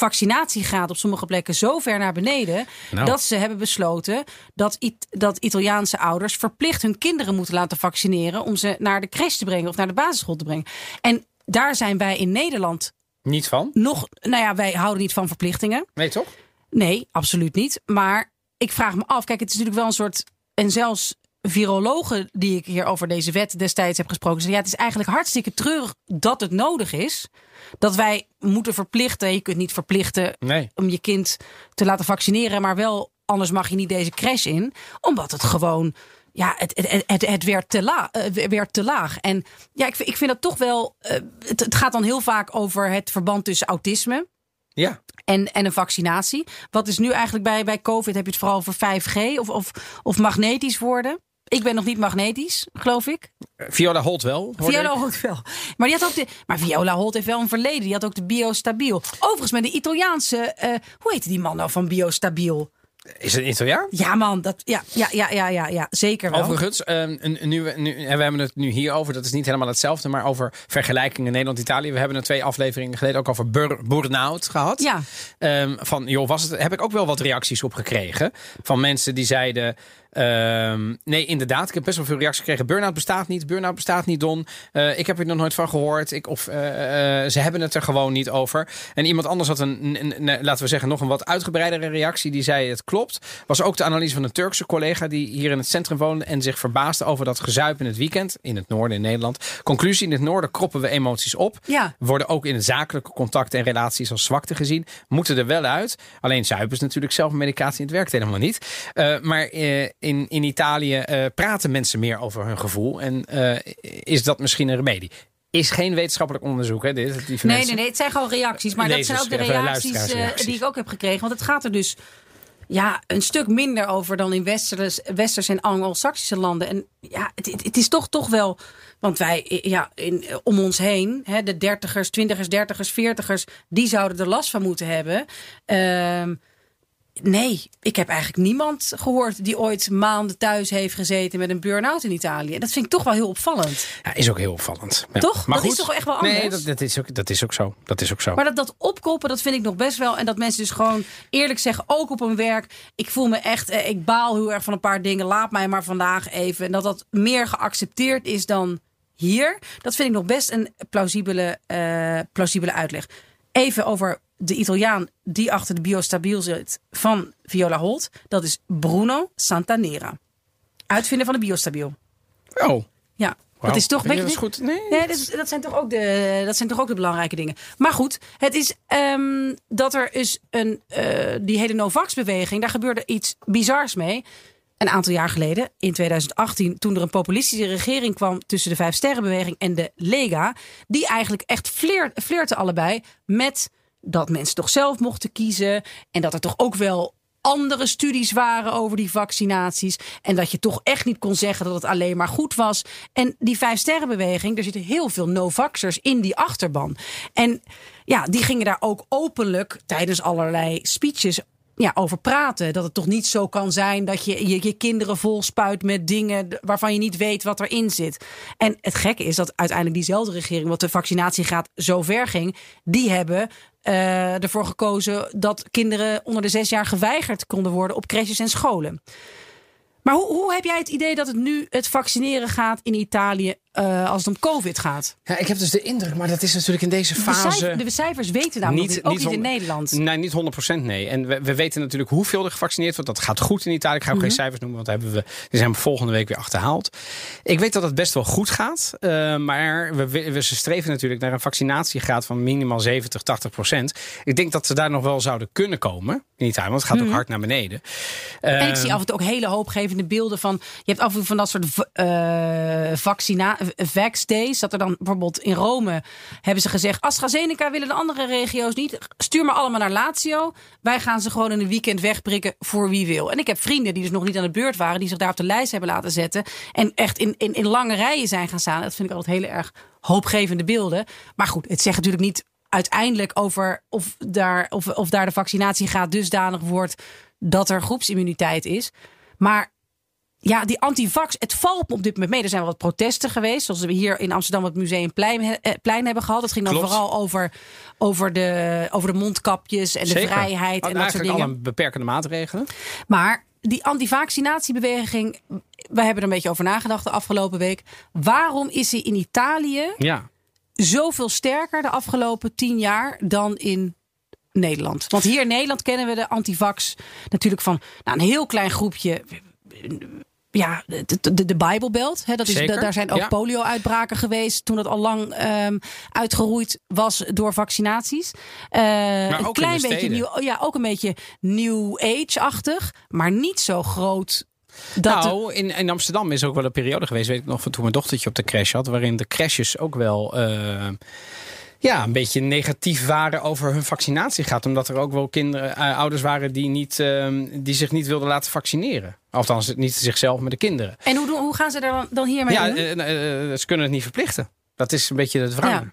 vaccinatiegraad op sommige plekken zo ver naar beneden. Nou. dat ze hebben besloten dat, It- dat Italiaanse ouders verplicht hun kinderen moeten laten vaccineren. om ze naar de crash te brengen of naar de basisschool te brengen. En daar zijn wij in Nederland Niet van? nog. Nou ja, wij houden niet van verplichtingen. Nee, toch? Nee, absoluut niet. Maar ik vraag me af. Kijk, het is natuurlijk wel een soort. En zelfs virologen die ik hier over deze wet destijds heb gesproken. zeggen, Ja, het is eigenlijk hartstikke treurig dat het nodig is. Dat wij moeten verplichten. Je kunt niet verplichten Nee. om je kind te laten vaccineren. Maar wel, anders mag je niet deze crash in. Omdat het gewoon. Ja, het, het, het, het werd, te la, eh, werd te laag. En ja, ik, vind- ik vind dat toch wel. eh, het, het gaat dan heel vaak over het verband tussen autisme Ja. en, en een vaccinatie. Wat is nu eigenlijk bij, bij COVID? Heb je het vooral over 5G of, of, of magnetisch worden? Ik ben nog niet magnetisch, geloof ik. Viola Holt wel. Viola ik. Holt wel. Maar, die had ook de, maar Viola Holt heeft wel een verleden. Die had ook de Biostabiel. Overigens met de Italiaanse... eh, hoe heet die man nou van Biostabiel? Is het een Italiaan? Ja man, dat, ja, ja, ja, ja, ja, ja zeker wel. Overigens, ehm, een- een- nu, nu, en we hebben het nu hier over, dat is niet helemaal hetzelfde, maar over vergelijkingen Nederland-Italië. We hebben er twee afleveringen geleden ook over bur- burn-out gehad. Ja. Ehm, van, joh, was het, heb ik ook wel wat reacties op gekregen. Van mensen die zeiden. Ehm, nee, inderdaad. Ik heb best wel veel reacties gekregen. Burn-out bestaat niet. Burn-out bestaat niet, Don. Eh, ik heb er nog nooit van gehoord. Ik, of eh, eh, ze hebben het er gewoon niet over. En iemand anders had een, een- een- laten we zeggen, nog een wat uitgebreidere reactie. Die zei: Het klopt. Was ook de analyse van een Turkse collega die hier in het centrum woonde. En zich verbaasde over dat gezuip in het weekend. In het noorden in Nederland. Conclusie: in het noorden kroppen we emoties op. Ja. Worden ook in het zakelijke contacten en relaties als zwakte gezien. Moeten er wel uit. Alleen zuipen is natuurlijk zelf een medicatie. Het werkt helemaal niet. Maar in, in Italië eh, praten mensen meer over hun gevoel. En eh, is dat misschien een remedie? Is geen wetenschappelijk onderzoek, hè? Dit, lieve Nee, nee, nee, het zijn gewoon reacties. Maar dat zijn ook de reacties, eh, luisteraarsreacties. die ik ook heb gekregen. Want het gaat er dus ja, een stuk minder over dan in Westers, Westers en Anglo-Saxische landen. En ja, het, het, is toch, toch wel. Want wij, ja, in, om ons heen, hè, de dertigers, twintigers, dertigers, veertigers, die zouden er last van moeten hebben. Ehm, nee, ik heb eigenlijk niemand gehoord die ooit maanden thuis heeft gezeten met een burn-out in Italië. Dat vind ik toch wel heel opvallend. Ja, is ook heel opvallend. Ja. Toch? Maar Dat is toch echt wel Nee, anders? dat, dat, is ook, dat is ook zo. Dat is ook zo. Maar dat, dat opkoppen, dat vind ik nog best wel. En dat mensen dus gewoon eerlijk zeggen, ook op hun werk. Ik voel me echt, eh, ik baal heel erg van een paar dingen. Laat mij maar vandaag even. En dat dat meer geaccepteerd is dan hier. Dat vind ik nog best een plausibele, eh, plausibele uitleg. Even over de Italiaan die achter de biostabiel zit van Viola Holt. Dat is Bruno Santanera. Uitvinder van de biostabiel. Oh. Ja, dat is toch. Vind je dat je- goed? Nee. Nee, dat, is- dat zijn toch ook de, dat zijn toch ook de belangrijke dingen. Maar goed, het is ehm, dat er is een, eh, die hele Novax-beweging, daar gebeurde iets bizars mee. Een aantal jaar geleden, in 2018, toen er een populistische regering kwam tussen de Vijf Sterrenbeweging en de Lega, die eigenlijk echt flirt, flirten allebei met dat mensen toch zelf mochten kiezen en dat er toch ook wel andere studies waren over die vaccinaties. En dat je toch echt niet kon zeggen dat het alleen maar goed was. En die vijf sterrenbeweging, er zitten heel veel no-vaxxers in die achterban. En ja, die gingen daar ook openlijk tijdens allerlei speeches ja, over praten. Dat het toch niet zo kan zijn dat je je, kinderen vol spuit met dingen waarvan je niet weet wat erin zit. En het gekke is dat uiteindelijk diezelfde regering, wat de vaccinatiegraad zo ver ging, die hebben eh, ervoor gekozen dat kinderen onder de zes jaar geweigerd konden worden op crèches en scholen. Maar hoe, hoe heb jij het idee dat het nu het vaccineren gaat in Italië eh, als het om COVID gaat? Ja, ik heb dus de indruk, maar dat is natuurlijk in deze De, fase... cijfers, de cijfers weten namelijk niet, ook niet in Nederland. Nee, niet 100% nee. En we, we weten natuurlijk hoeveel er gevaccineerd wordt. Dat gaat goed in Italië. Ik ga ook Mhm. geen cijfers noemen, want daar hebben we, die zijn we volgende week weer achterhaald. Ik weet dat het best wel goed gaat. eh, maar we, we, we streven natuurlijk naar een vaccinatiegraad van minimaal 70, 80%. Ik denk dat ze daar nog wel zouden kunnen komen in Italië. Want het gaat ook Mhm. hard naar beneden. En ik Ehm, zie af en toe ook hele hoopgevende beelden van. Je hebt af en toe van dat soort eh vaccina, vax days. Dat er dan bijvoorbeeld in Rome hebben ze gezegd: AstraZeneca willen de andere regio's niet. Stuur maar allemaal naar Lazio. Wij gaan ze gewoon in een weekend wegprikken voor wie wil. En ik heb vrienden die dus nog niet aan de beurt waren, die zich daar op de lijst hebben laten zetten. En echt in, in, in lange rijen zijn gaan staan. Dat vind ik altijd heel erg hoopgevende beelden. Maar goed, het zegt natuurlijk niet uiteindelijk over of daar, of, of daar de vaccinatiegraad dusdanig wordt dat er groepsimmuniteit is. Maar ja, die antivax, het valt me op dit moment mee. Er zijn wel wat protesten geweest. Zoals we hier in Amsterdam het Museumplein eh, plein hebben gehad. Het ging dan Klopt. vooral over, over, de, over de mondkapjes en de vrijheid en dat soort Eigenlijk dingen. alle beperkende maatregelen. Maar die antivaccinatiebeweging, we hebben er een beetje over nagedacht de afgelopen week. Waarom is die in Italië Ja. zoveel sterker de afgelopen tien jaar dan in Nederland? Want hier in Nederland kennen we de antivax natuurlijk van nou, een heel klein groepje. Ja, de, de, de Bijbelbelt. Hè, dat is, Zeker, daar zijn ook ja. polio-uitbraken geweest. toen het al lang ehm, uitgeroeid was door vaccinaties. Eh, een klein beetje nieuw, ja, ook een beetje New Age-achtig. Maar niet zo groot. Dat nou, in, in Amsterdam is ook wel een periode geweest, weet ik nog, van toen mijn dochtertje op de crash had, waarin de crashes ook wel. eh, ja, een beetje negatief waren over hun vaccinatie gaat. Omdat er ook wel kinderen, eh, ouders waren die, niet, ehm, die zich niet wilden laten vaccineren. Althans, niet zichzelf, maar de kinderen. En hoe, hoe gaan ze daar dan, hiermee Ja, doen? eh, eh, ze kunnen het niet verplichten. Dat is een beetje het verhaal. Ja.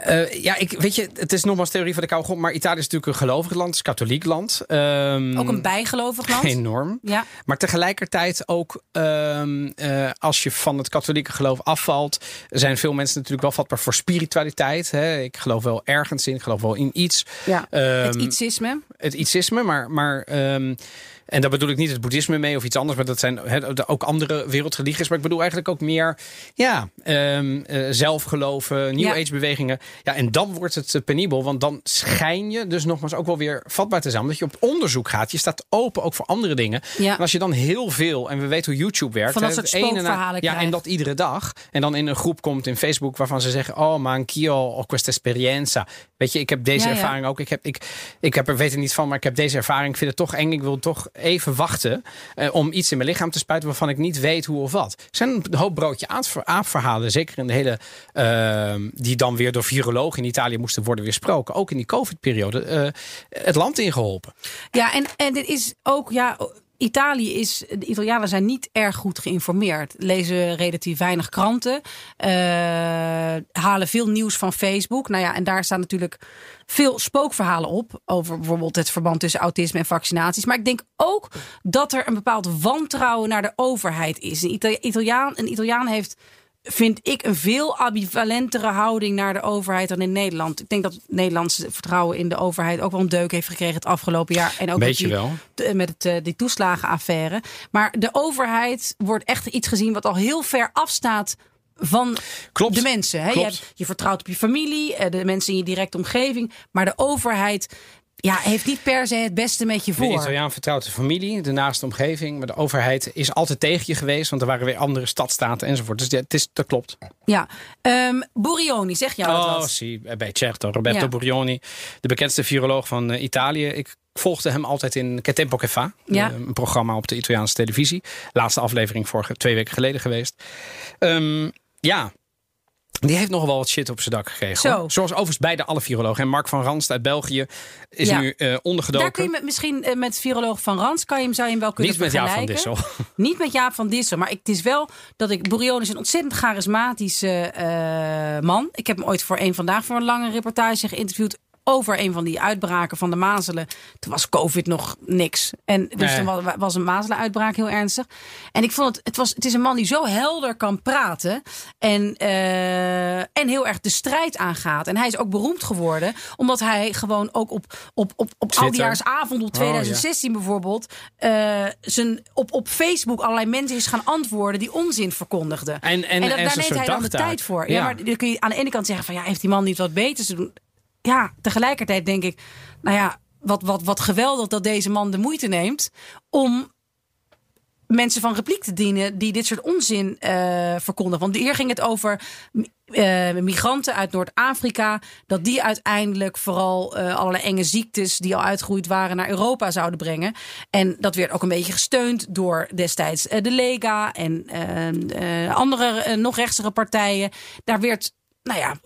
Eh, ja, ik, weet je, het is nogmaals theorie van de koude grond. Maar Italië is natuurlijk een gelovig land, het is een katholiek land. Ehm, Ook een bijgelovig land. Enorm. Ja. Maar tegelijkertijd ook, ehm, eh, als je van het katholieke geloof afvalt, zijn veel mensen natuurlijk wel vatbaar voor spiritualiteit. Hè. Ik geloof wel ergens in, ik geloof wel in iets. Ja, Ehm, het ietsisme. het ietsisme, maar. maar en daar bedoel ik niet het boeddhisme mee of iets anders, maar dat zijn ook andere wereldreligies. Maar ik bedoel eigenlijk ook meer ja, ehm, eh, zelfgeloven, New Ja. Age bewegingen. Ja, en dan wordt het eh, penibel, want dan schijn je dus nogmaals ook wel weer vatbaar te zijn. Omdat je op onderzoek gaat. Je staat open ook voor andere dingen. Ja. En als je dan heel veel, en we weten hoe YouTube werkt. Van dat soort spookverhalen Ja, en dat iedere dag. En dan in een groep komt in Facebook waarvan ze zeggen: Oh, ma anch'io ho questa esperienza. Weet je, ik heb deze ja. ervaring ook. Ik, heb, ik, ik heb er weet er niet van, maar ik heb deze ervaring. Ik vind het toch eng. Ik wil toch even wachten eh, om iets in mijn lichaam te spuiten waarvan ik niet weet hoe of wat. Er zijn een hoop broodje aap- aapverhalen, zeker in de hele. ehm, die dan weer door virologen in Italië moesten worden weersproken. Ook in die COVID-periode. eh, het land ingeholpen. Ja, en, en dit is ook, ja, Italië is, de Italianen zijn niet erg goed geïnformeerd. Lezen relatief weinig kranten. eh, halen veel nieuws van Facebook. Nou ja, en daar staan natuurlijk veel spookverhalen op. Over bijvoorbeeld het verband tussen autisme en vaccinaties. Maar ik denk ook dat er een bepaald wantrouwen naar de overheid is. Een, Ita- Italiaan, een Italiaan heeft vind ik een veel ambivalentere houding naar de overheid dan in Nederland. Ik denk dat het Nederlandse vertrouwen in de overheid ook wel een deuk heeft gekregen het afgelopen jaar. En ook Beetje met die, wel. t- met het, eh, die toeslagenaffaire. Maar de overheid wordt echt iets gezien wat al heel ver afstaat van Klopt. de mensen. Hè? Je, hebt, je vertrouwt op je familie, eh, de mensen in je directe omgeving. Maar de overheid ja, heeft niet per se het beste met je De voor. Italiaan vertrouwt de familie, de naaste omgeving. Maar de overheid is altijd tegen je geweest. Want er waren weer andere stadstaten enzovoort. Dus het is, dat klopt. Ja, Ehm Burioni, zeg jou dat Oh, zie. Bij certo. Roberto Ja. Burioni, de bekendste viroloog van eh, Italië. Ik volgde hem altijd in Che Tempo Che Fa. Ja. Eh, een programma op de Italiaanse televisie. Laatste aflevering vorige twee weken geleden geweest. Ehm, ja. Die heeft nog wel wat shit op zijn dak gekregen. Zo. Zoals overigens beide alle virologen. En Mark van Ranst uit België is Ja. nu eh ondergedoken. Daar kun je met, misschien eh, met viroloog Van Rans kan je hem, zou je hem wel kunnen Niet met Jaap van. Dissel. Niet met Jaap van Dissel. Maar ik, het is wel dat ik... Burioni is een ontzettend charismatische eh, man. Ik heb hem ooit voor een vandaag voor een lange reportage geïnterviewd over een van die uitbraken van de mazelen. Toen was COVID nog niks. En dus Nee. was een mazelenuitbraak heel ernstig. En ik vond het, het, was, het is een man die zo helder kan praten. En, eh, en heel erg de strijd aangaat. En hij is ook beroemd geworden. Omdat hij gewoon ook op, op, op, op Twitter. oudejaarsavond op Oh, ja. 2016 bijvoorbeeld. eh, zijn, op, op Facebook allerlei mensen is gaan antwoorden die onzin verkondigden. En- en- dat, en daar zijn neemt hij dan de tijd voor. Ja. Ja. maar dan kun je aan de ene kant zeggen van ja, heeft die man niet wat beters te doen? Ja, tegelijkertijd denk ik, nou ja, wat, wat, wat geweldig dat deze man de moeite neemt om mensen van repliek te dienen die dit soort onzin verkondigen. Want hier ging het over eh, migranten uit Noord-Afrika, dat die uiteindelijk vooral eh, allerlei enge ziektes die al uitgegroeid waren naar Europa zouden brengen. En dat werd ook een beetje gesteund door destijds de Lega en andere nog rechtsere partijen. Daar werd, nou ja,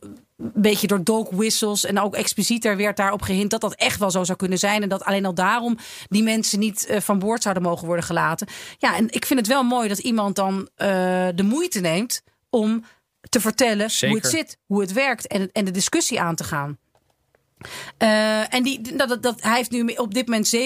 een beetje door dog whistles en ook explicieter werd daarop gehind dat dat echt wel zo zou kunnen zijn. En dat alleen al daarom die mensen niet eh, van boord zouden mogen worden gelaten. Ja, en ik vind het wel mooi dat iemand dan eh, de moeite neemt om te vertellen Zeker. hoe het zit, hoe het werkt en, en de discussie aan te gaan. Eh, en die, dat, dat, dat, hij heeft nu op dit moment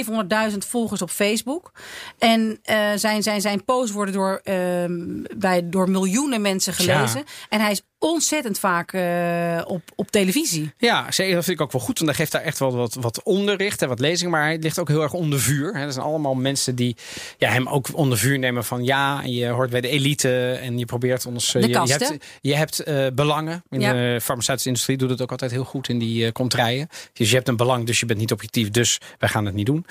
700.000 volgers op Facebook. En zijn, zijn, zijn posts worden door, ehm, bij, door miljoenen mensen gelezen. Ja. En hij is ontzettend vaak eh, op, op televisie. Ja. Dat vind ik ook wel goed. Want hij geeft daar echt wel wat, wat onderricht en wat lezing. Maar hij ligt ook heel erg onder vuur. Hè. Er zijn allemaal mensen die ja, hem ook onder vuur nemen van ja, je hoort bij de elite en je probeert ons. eh, De je, je hebt, je hebt eh, belangen. In Ja. de farmaceutische industrie doet het ook altijd heel goed in die eh contraien. Dus je hebt een belang, dus je bent niet objectief. Dus wij gaan het niet doen.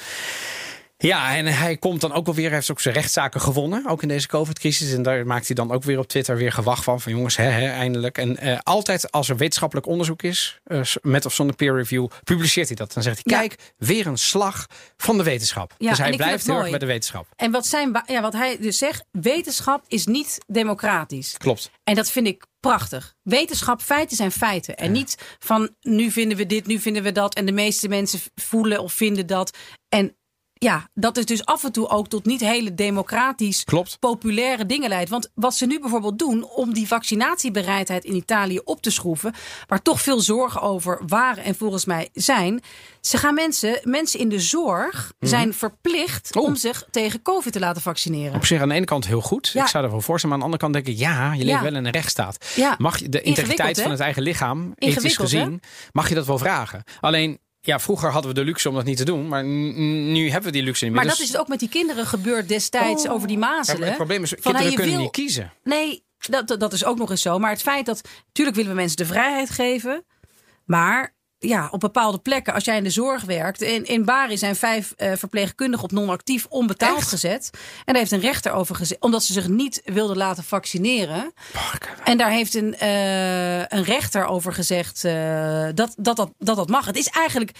Ja, en hij komt dan ook wel weer, hij heeft ook zijn rechtszaken gewonnen, ook in deze COVID-crisis. En daar maakt hij dan ook weer op Twitter weer gewacht van, van jongens, hè, hè, eindelijk. En eh, altijd als er wetenschappelijk onderzoek is, eh, met of zonder peer review, publiceert hij dat. Dan zegt hij, Ja. kijk, weer een slag van de wetenschap. Ja, dus hij blijft heel erg bij de wetenschap. En wat, zijn, ja, wat hij dus zegt, wetenschap is niet democratisch. Klopt. En dat vind ik prachtig. Wetenschap, feiten zijn feiten. En niet van nu vinden we dit, nu vinden we dat. En de meeste mensen voelen of vinden dat. En ja, dat is dus af en toe ook tot niet hele democratisch Klopt. populaire dingen leidt. Want wat ze nu bijvoorbeeld doen om die vaccinatiebereidheid in Italië op te schroeven, waar toch veel zorgen over waren en volgens mij zijn, ze gaan mensen, mensen in de zorg zijn verplicht Oeh. om zich tegen COVID te laten vaccineren. Op zich aan de ene kant heel goed. Ja. Ik zou er wel voor zijn. Maar aan de andere kant denk ik, ja, je leeft Ja. wel in een rechtsstaat. Ja. Mag je de integriteit van het eigen lichaam, ethisch gezien, mag je dat wel vragen. Alleen, ja, vroeger hadden we de luxe om dat niet te doen. Maar nu hebben we die luxe niet meer. Maar dat Dus- is het ook met die kinderen gebeurd destijds over die mazelen. het probleem is, Van, kinderen hey, kunnen wil- niet kiezen. Nee, dat, dat, dat is ook nog eens zo. Maar het feit dat, natuurlijk willen we mensen de vrijheid geven. Maar ja, op bepaalde plekken, als jij in de zorg werkt. In, in Bari zijn vijf eh, verpleegkundigen op non-actief onbetaald Echt? gezet. En daar heeft een rechter over gezegd, omdat ze zich niet wilden laten vaccineren. En daar heeft een, eh, een rechter over gezegd eh, dat, dat, dat, dat dat mag. Het is eigenlijk,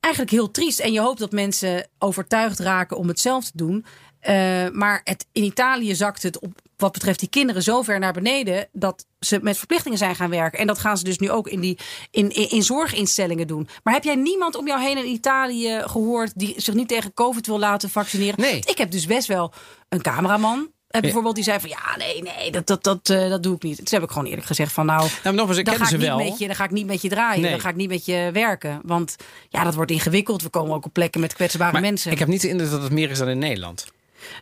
eigenlijk heel triest. En je hoopt dat mensen overtuigd raken om het zelf te doen. Eh, maar het, in Italië zakt het op wat betreft die kinderen zo ver naar beneden dat ze met verplichtingen zijn gaan werken. En dat gaan ze dus nu ook in, die, in, in, in zorginstellingen doen. Maar heb jij niemand om jou heen in Italië gehoord die zich niet tegen COVID wil laten vaccineren? Nee. Ik heb dus best wel een cameraman. eh, Bijvoorbeeld die zei van ja nee nee dat, dat, dat, eh, dat doe ik niet. Toen heb ik gewoon eerlijk gezegd van nou Nou, nogmaals, ik dan ga, ze ik niet wel. met je, dan ga ik niet met je draaien. Nee. Dan ga ik niet met je werken. Want ja, dat wordt ingewikkeld. We komen ook op plekken met kwetsbare Maar mensen. ik heb niet de indruk dat het meer is dan in Nederland.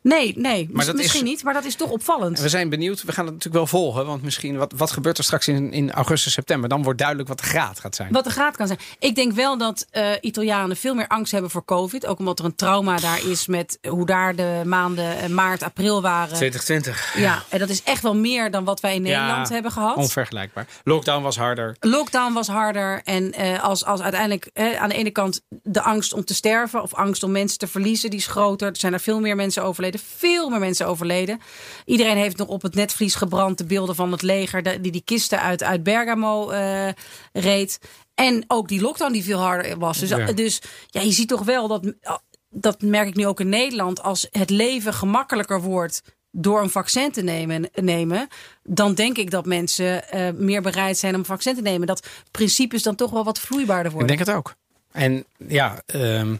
Nee, nee. Maar dat misschien is- niet. Maar dat is toch opvallend. We zijn benieuwd. We gaan het natuurlijk wel volgen. Want misschien, wat, wat gebeurt er straks in, in augustus, september? Dan wordt duidelijk wat de graad gaat zijn. Wat de graad kan zijn. Ik denk wel dat eh, Italianen veel meer angst hebben voor COVID. Ook omdat er een trauma daar is met hoe daar de maanden eh, maart, april waren. 2020. Ja, en dat is echt wel meer dan wat wij in Nederland Ja, hebben gehad. Onvergelijkbaar. Lockdown was harder. Lockdown was harder. En eh, als, als uiteindelijk aan de ene kant de angst om te sterven of angst om mensen te verliezen, die is groter. Er zijn er veel meer mensen overleden. Veel meer mensen overleden. Iedereen heeft nog op het netvlies gebrand de beelden van het leger de- die die kisten uit, uit Bergamo eh, reed. En ook die lockdown die veel harder was. Dus, Ja. dus ja, je ziet toch wel dat, dat merk ik nu ook in Nederland, als het leven gemakkelijker wordt door een vaccin te nemen, nemen dan denk ik dat mensen eh, meer bereid zijn om een vaccin te nemen. Dat principes dan toch wel wat vloeibaarder Ik worden. denk het ook. En ja, ehm,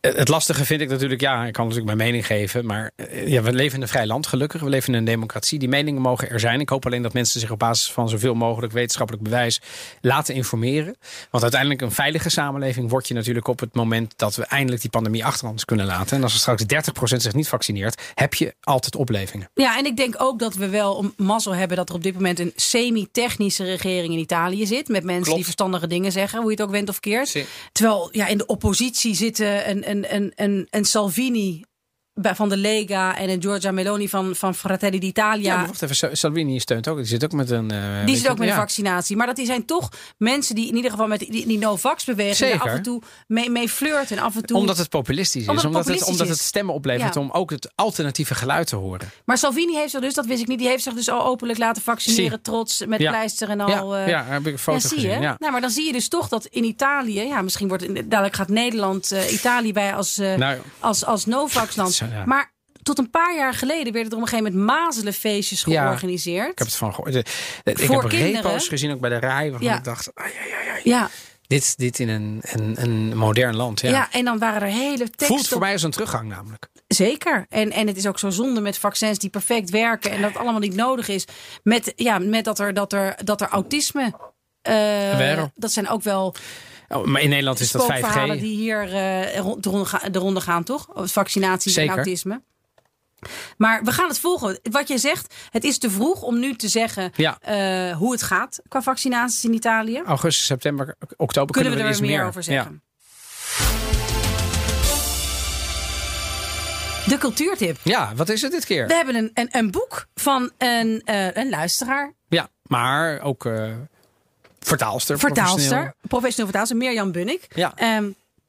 het lastige vind ik natuurlijk, ja, ik kan natuurlijk mijn mening geven, maar eh, ja, we leven in een vrij land, gelukkig. We leven in een democratie. Die meningen mogen er zijn. Ik hoop alleen dat mensen zich op basis van zoveel mogelijk wetenschappelijk bewijs laten informeren. Want uiteindelijk een veilige samenleving word je natuurlijk op het moment dat we eindelijk die pandemie achter ons kunnen laten. En als er straks 30% zich niet vaccineert, heb je altijd oplevingen. Ja, en ik denk ook dat we wel een mazzel hebben dat er op dit moment een semi-technische regering in Italië zit. Met mensen Klopt. die verstandige dingen zeggen, hoe je het ook went of keert. Terwijl ja, in de oppositie zitten een, een, een, een, een Salvini van de Lega en een Giorgia Meloni van, van Fratelli d'Italia. Ja, wacht even, Sa- Salvini steunt ook. Die zit ook met een. eh, Die zit ook met ja. een vaccinatie. Maar dat die zijn toch mensen die in ieder geval met die, die no-vax-beweging af en toe mee, mee flirten. En af en toe... Omdat het populistisch is. Omdat het populistisch omdat het stemmen oplevert Ja. om ook het alternatieve geluid te horen. Maar Salvini heeft zich dus, dat wist ik niet, die heeft zich dus al openlijk laten vaccineren. Zie. trots met pleister en al. ja, eh, ja, heb ik een foto zie gezien. je. Nou, maar dan zie je dus toch dat in Italië, ja, misschien wordt dadelijk gaat Nederland eh, Italië bij als, eh Nou, als, als no-vax-land. Ja. Maar tot een paar jaar geleden werden er op een gegeven moment mazelenfeestjes Ja, georganiseerd. ik heb het van gehoord. Ik Voor heb kinderen. repo's gezien ook bij de rij waarvan Ja. ik dacht, ai, ai, ai, ai. ja, dit, dit in een, een, een modern land. Ja. ja. en dan waren er hele teksten. Voelt voor mij als een teruggang namelijk. Zeker. En, en het is ook zo zonde met vaccins die perfect werken en dat het allemaal niet nodig is. Met, ja, met dat, er, dat, er, dat er autisme. Waarom? dat zijn ook wel Oh, maar in Nederland is dat 5G. spookverhalen die hier rond, de, ronde gaan, de ronde gaan, toch? Vaccinaties Zeker. en autisme. Maar we gaan het volgen. Wat jij zegt, het is te vroeg om nu te zeggen Ja. eh, hoe het gaat qua vaccinaties in Italië. Augustus, september, oktober Kunnen kunnen, we er iets meer over zeggen? De cultuurtip. Ja. wat is het dit keer? We hebben een, een, een boek van een, eh, een luisteraar, Ja, maar ook vertaalster. vertaalster, professioneel. vertaalster, Mirjam Bunnik. Ja. Ehm,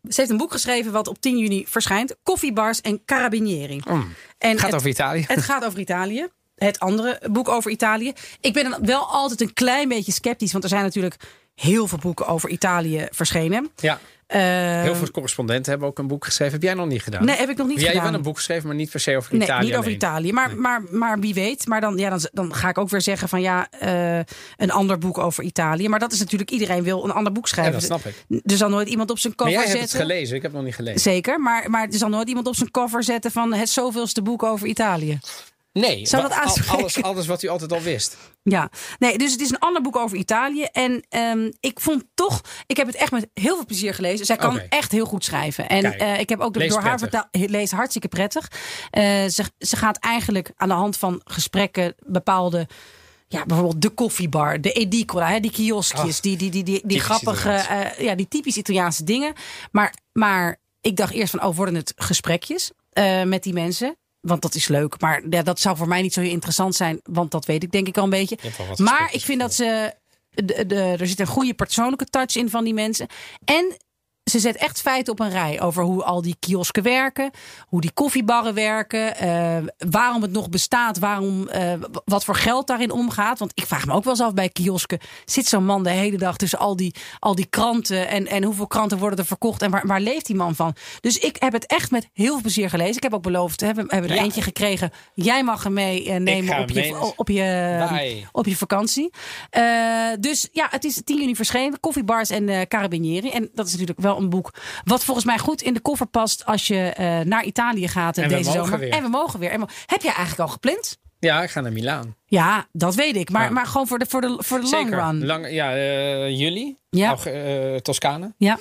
Ze heeft een boek geschreven wat op 10 juni verschijnt. Koffiebars en Carabinieri. Mm. En Gaat het- over Italië. Het gaat over Italië. Het andere boek over Italië. Ik ben dan wel altijd een klein beetje sceptisch. Want er zijn natuurlijk heel veel boeken over Italië verschenen. Ja. Heel veel correspondenten hebben ook een boek geschreven. Heb jij nog niet gedaan? Nee, heb ik nog niet Jij hebt gedaan. wel een boek geschreven, maar niet per se over Nee, Italië. niet over alleen. Italië. Maar, maar, maar wie weet. Maar dan, ja, dan, dan ga ik ook weer zeggen van ja, eh, een ander boek over Italië. Maar dat is natuurlijk, iedereen wil een ander boek Ja, schrijven. dat snap ik. Er zal nooit iemand op zijn Maar cover jij hebt het zetten. gelezen, ik heb het nog niet gelezen. Zeker, maar, maar er zal nooit iemand op zijn cover zetten van het zoveelste boek over Italië. Nee, Zou wa- dat al- aanspreken? alles, alles wat u altijd al wist. Ja, nee, dus het is een ander boek over Italië. En ehm, ik vond toch, ik heb het echt met heel veel plezier gelezen. Zij kan echt heel goed schrijven. En Kijk, eh, ik heb ook door haar vertaald, lees hartstikke prettig. Eh, ze, ze gaat eigenlijk aan de hand van gesprekken bepaalde. Ja, bijvoorbeeld de koffiebar, de edicola, hè, die kioskjes, Ach, die, die, die, die, die grappige, eh, ja, die typisch Italiaanse dingen. Maar, maar ik dacht eerst van, oh, worden het gesprekjes eh, met die mensen? Want dat is leuk. Maar ja, dat zou voor mij niet zo interessant zijn. Want dat weet ik denk ik al een beetje. Maar ik vind dat ze. De, de, er zit een goede persoonlijke touch in van die mensen. En ze zet echt feiten op een rij over hoe al die kiosken werken, hoe die koffiebarren werken, eh, waarom het nog bestaat, waarom, eh, wat voor geld daarin omgaat. Want ik vraag me ook wel eens af bij kiosken, zit zo'n man de hele dag tussen al die, al die kranten en, en hoeveel kranten worden er verkocht en waar, waar leeft die man van? Dus ik heb het echt met heel veel plezier gelezen. Ik heb ook beloofd, hebben, we hebben er Ja. eentje gekregen. Jij mag hem mee nemen op je, op, je, Bye. op je vakantie. Eh, dus ja, het is 10 juni verschenen. Koffiebars en eh Carabinieri. En dat is natuurlijk wel een boek wat volgens mij goed in de koffer past als je eh, naar Italië gaat En deze zomer. weer. En we mogen weer. En we- heb jij eigenlijk al gepland? Ja, ik ga naar Milaan. Ja, dat weet ik. Maar, Ja. maar gewoon voor de, voor de, voor de long run. Lang, ja, eh, juli. Ja. Eh, Toscane. Ja,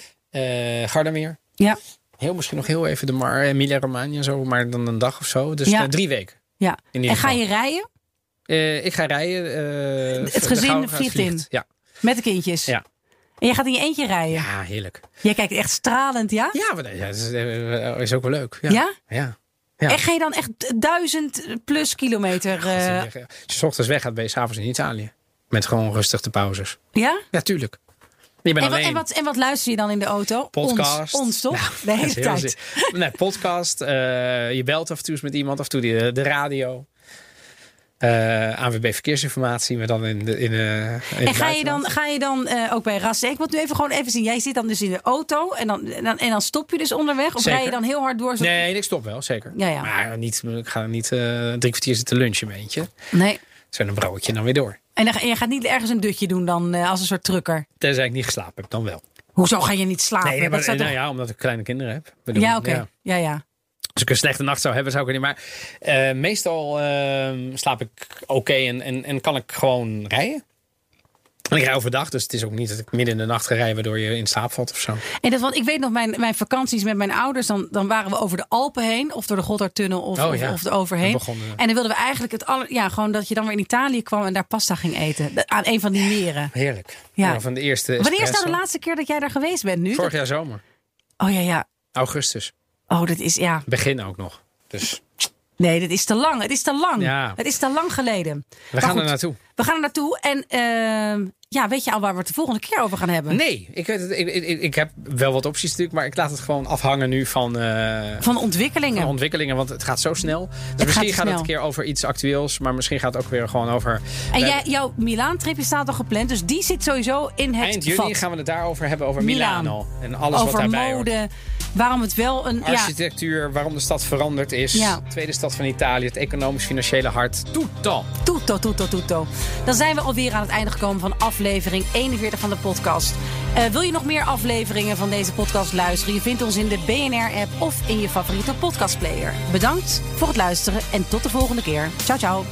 Gardameer. ja, Heel misschien nog heel even de Mar, Emilia Romagna en zo, maar dan een dag of zo. Dus Ja. drie weken. ja. In ieder En ga geval. je rijden ik ga rijden. Het gezin vliegt. in. Ja. met de kindjes? Ja. En je gaat in je eentje rijden? ja, heerlijk. Jij kijkt echt stralend, ja? Ja, maar, ja dat is, eh, is ook wel leuk. Ja? Ja? Ja. ja. En ga je dan echt duizend plus kilometer? eh, Als je s ochtends weg gaat, ben je s'avonds in Italië. Met gewoon rustig de pauzes. ja? Ja, tuurlijk. Je bent En wat, alleen. en, wat, en wat luister je dan in de auto? Podcast. Ons, ons toch? Nou, de hele tijd. Nee, podcast. eh, je belt af en toe eens met iemand. Af en toe de, de radio. Eh, ANWB Verkeersinformatie. Maar dan in, de, in, de, in En ga je dan, ga je dan eh, ook bij rassen? Ik wil nu even gewoon even zien. Jij zit dan dus in de auto en dan, en dan, en dan stop je dus onderweg? Of Zeker. rij je dan heel hard door? zo- Nee, ik stop wel, zeker. Ja, ja. Maar niet, ik ga niet eh, drie kwartier zitten lunchen, weet je. Nee. Zo een broodje en dan weer door. En, dan, en je gaat niet ergens een dutje doen dan eh, als een soort trucker? Tenzij ik niet geslapen heb, dan wel. Hoezo ga je niet slapen? nee, maar, nou toch- ja, omdat ik kleine kinderen heb. Bedoel, ja, oké. ja. Ja, ja. Als ik een slechte nacht zou hebben, zou ik er niet. Maar eh, meestal ehm, slaap ik oké en, en, en kan ik gewoon rijden. En ik rij overdag, dus het is ook niet dat ik midden in de nacht ga rijden waardoor je in slaap valt of zo. En dat, want ik weet nog, mijn, mijn vakanties met mijn ouders, dan, dan waren we over de Alpen heen, of door de Gotthardtunnel, of, Oh, of, ja. of er overheen. Begonnen- En dan wilden we eigenlijk het aller, ja, gewoon dat je dan weer in Italië kwam en daar pasta ging eten. Aan een van die meren. Heerlijk. Ja. Ja. van de eerste. Wanneer is nou de laatste keer dat jij daar geweest bent nu? Vorig jaar zomer. Oh ja, ja. Augustus. Oh, dat is, ja. Begin ook nog. Dus Nee, dit is te lang. Het is te lang. Ja. Het is te lang geleden. we Maar gaan goed, er naartoe. We gaan er naartoe. En ehm, ja, weet je al waar we het de volgende keer over gaan hebben? Nee, ik, weet het, ik, ik, ik heb wel wat opties natuurlijk, maar ik laat het gewoon afhangen nu van, eh, Van ontwikkelingen. van ontwikkelingen, want het gaat zo snel. Dus misschien gaat het een keer over iets actueels, maar misschien gaat het ook weer gewoon over... en jij, jouw Milaan-tripje staat al gepland. Dus die zit sowieso in het Eind juni vat. gaan we het daarover hebben, over Milaan. Milano. En alles wat daarbij hoort. Waarom het wel een... Ja, Architectuur, waarom de stad veranderd is. Ja. Tweede stad van Italië, het economisch-financiële hart. Tutto. Tutto, tutto, tutto. Dan zijn we alweer aan het einde gekomen van aflevering 41 van de podcast. Eh, wil je nog meer afleveringen van deze podcast luisteren? Je vindt ons in de BNR-app of in je favoriete podcastplayer. Bedankt voor het luisteren en tot de volgende keer. Ciao, ciao.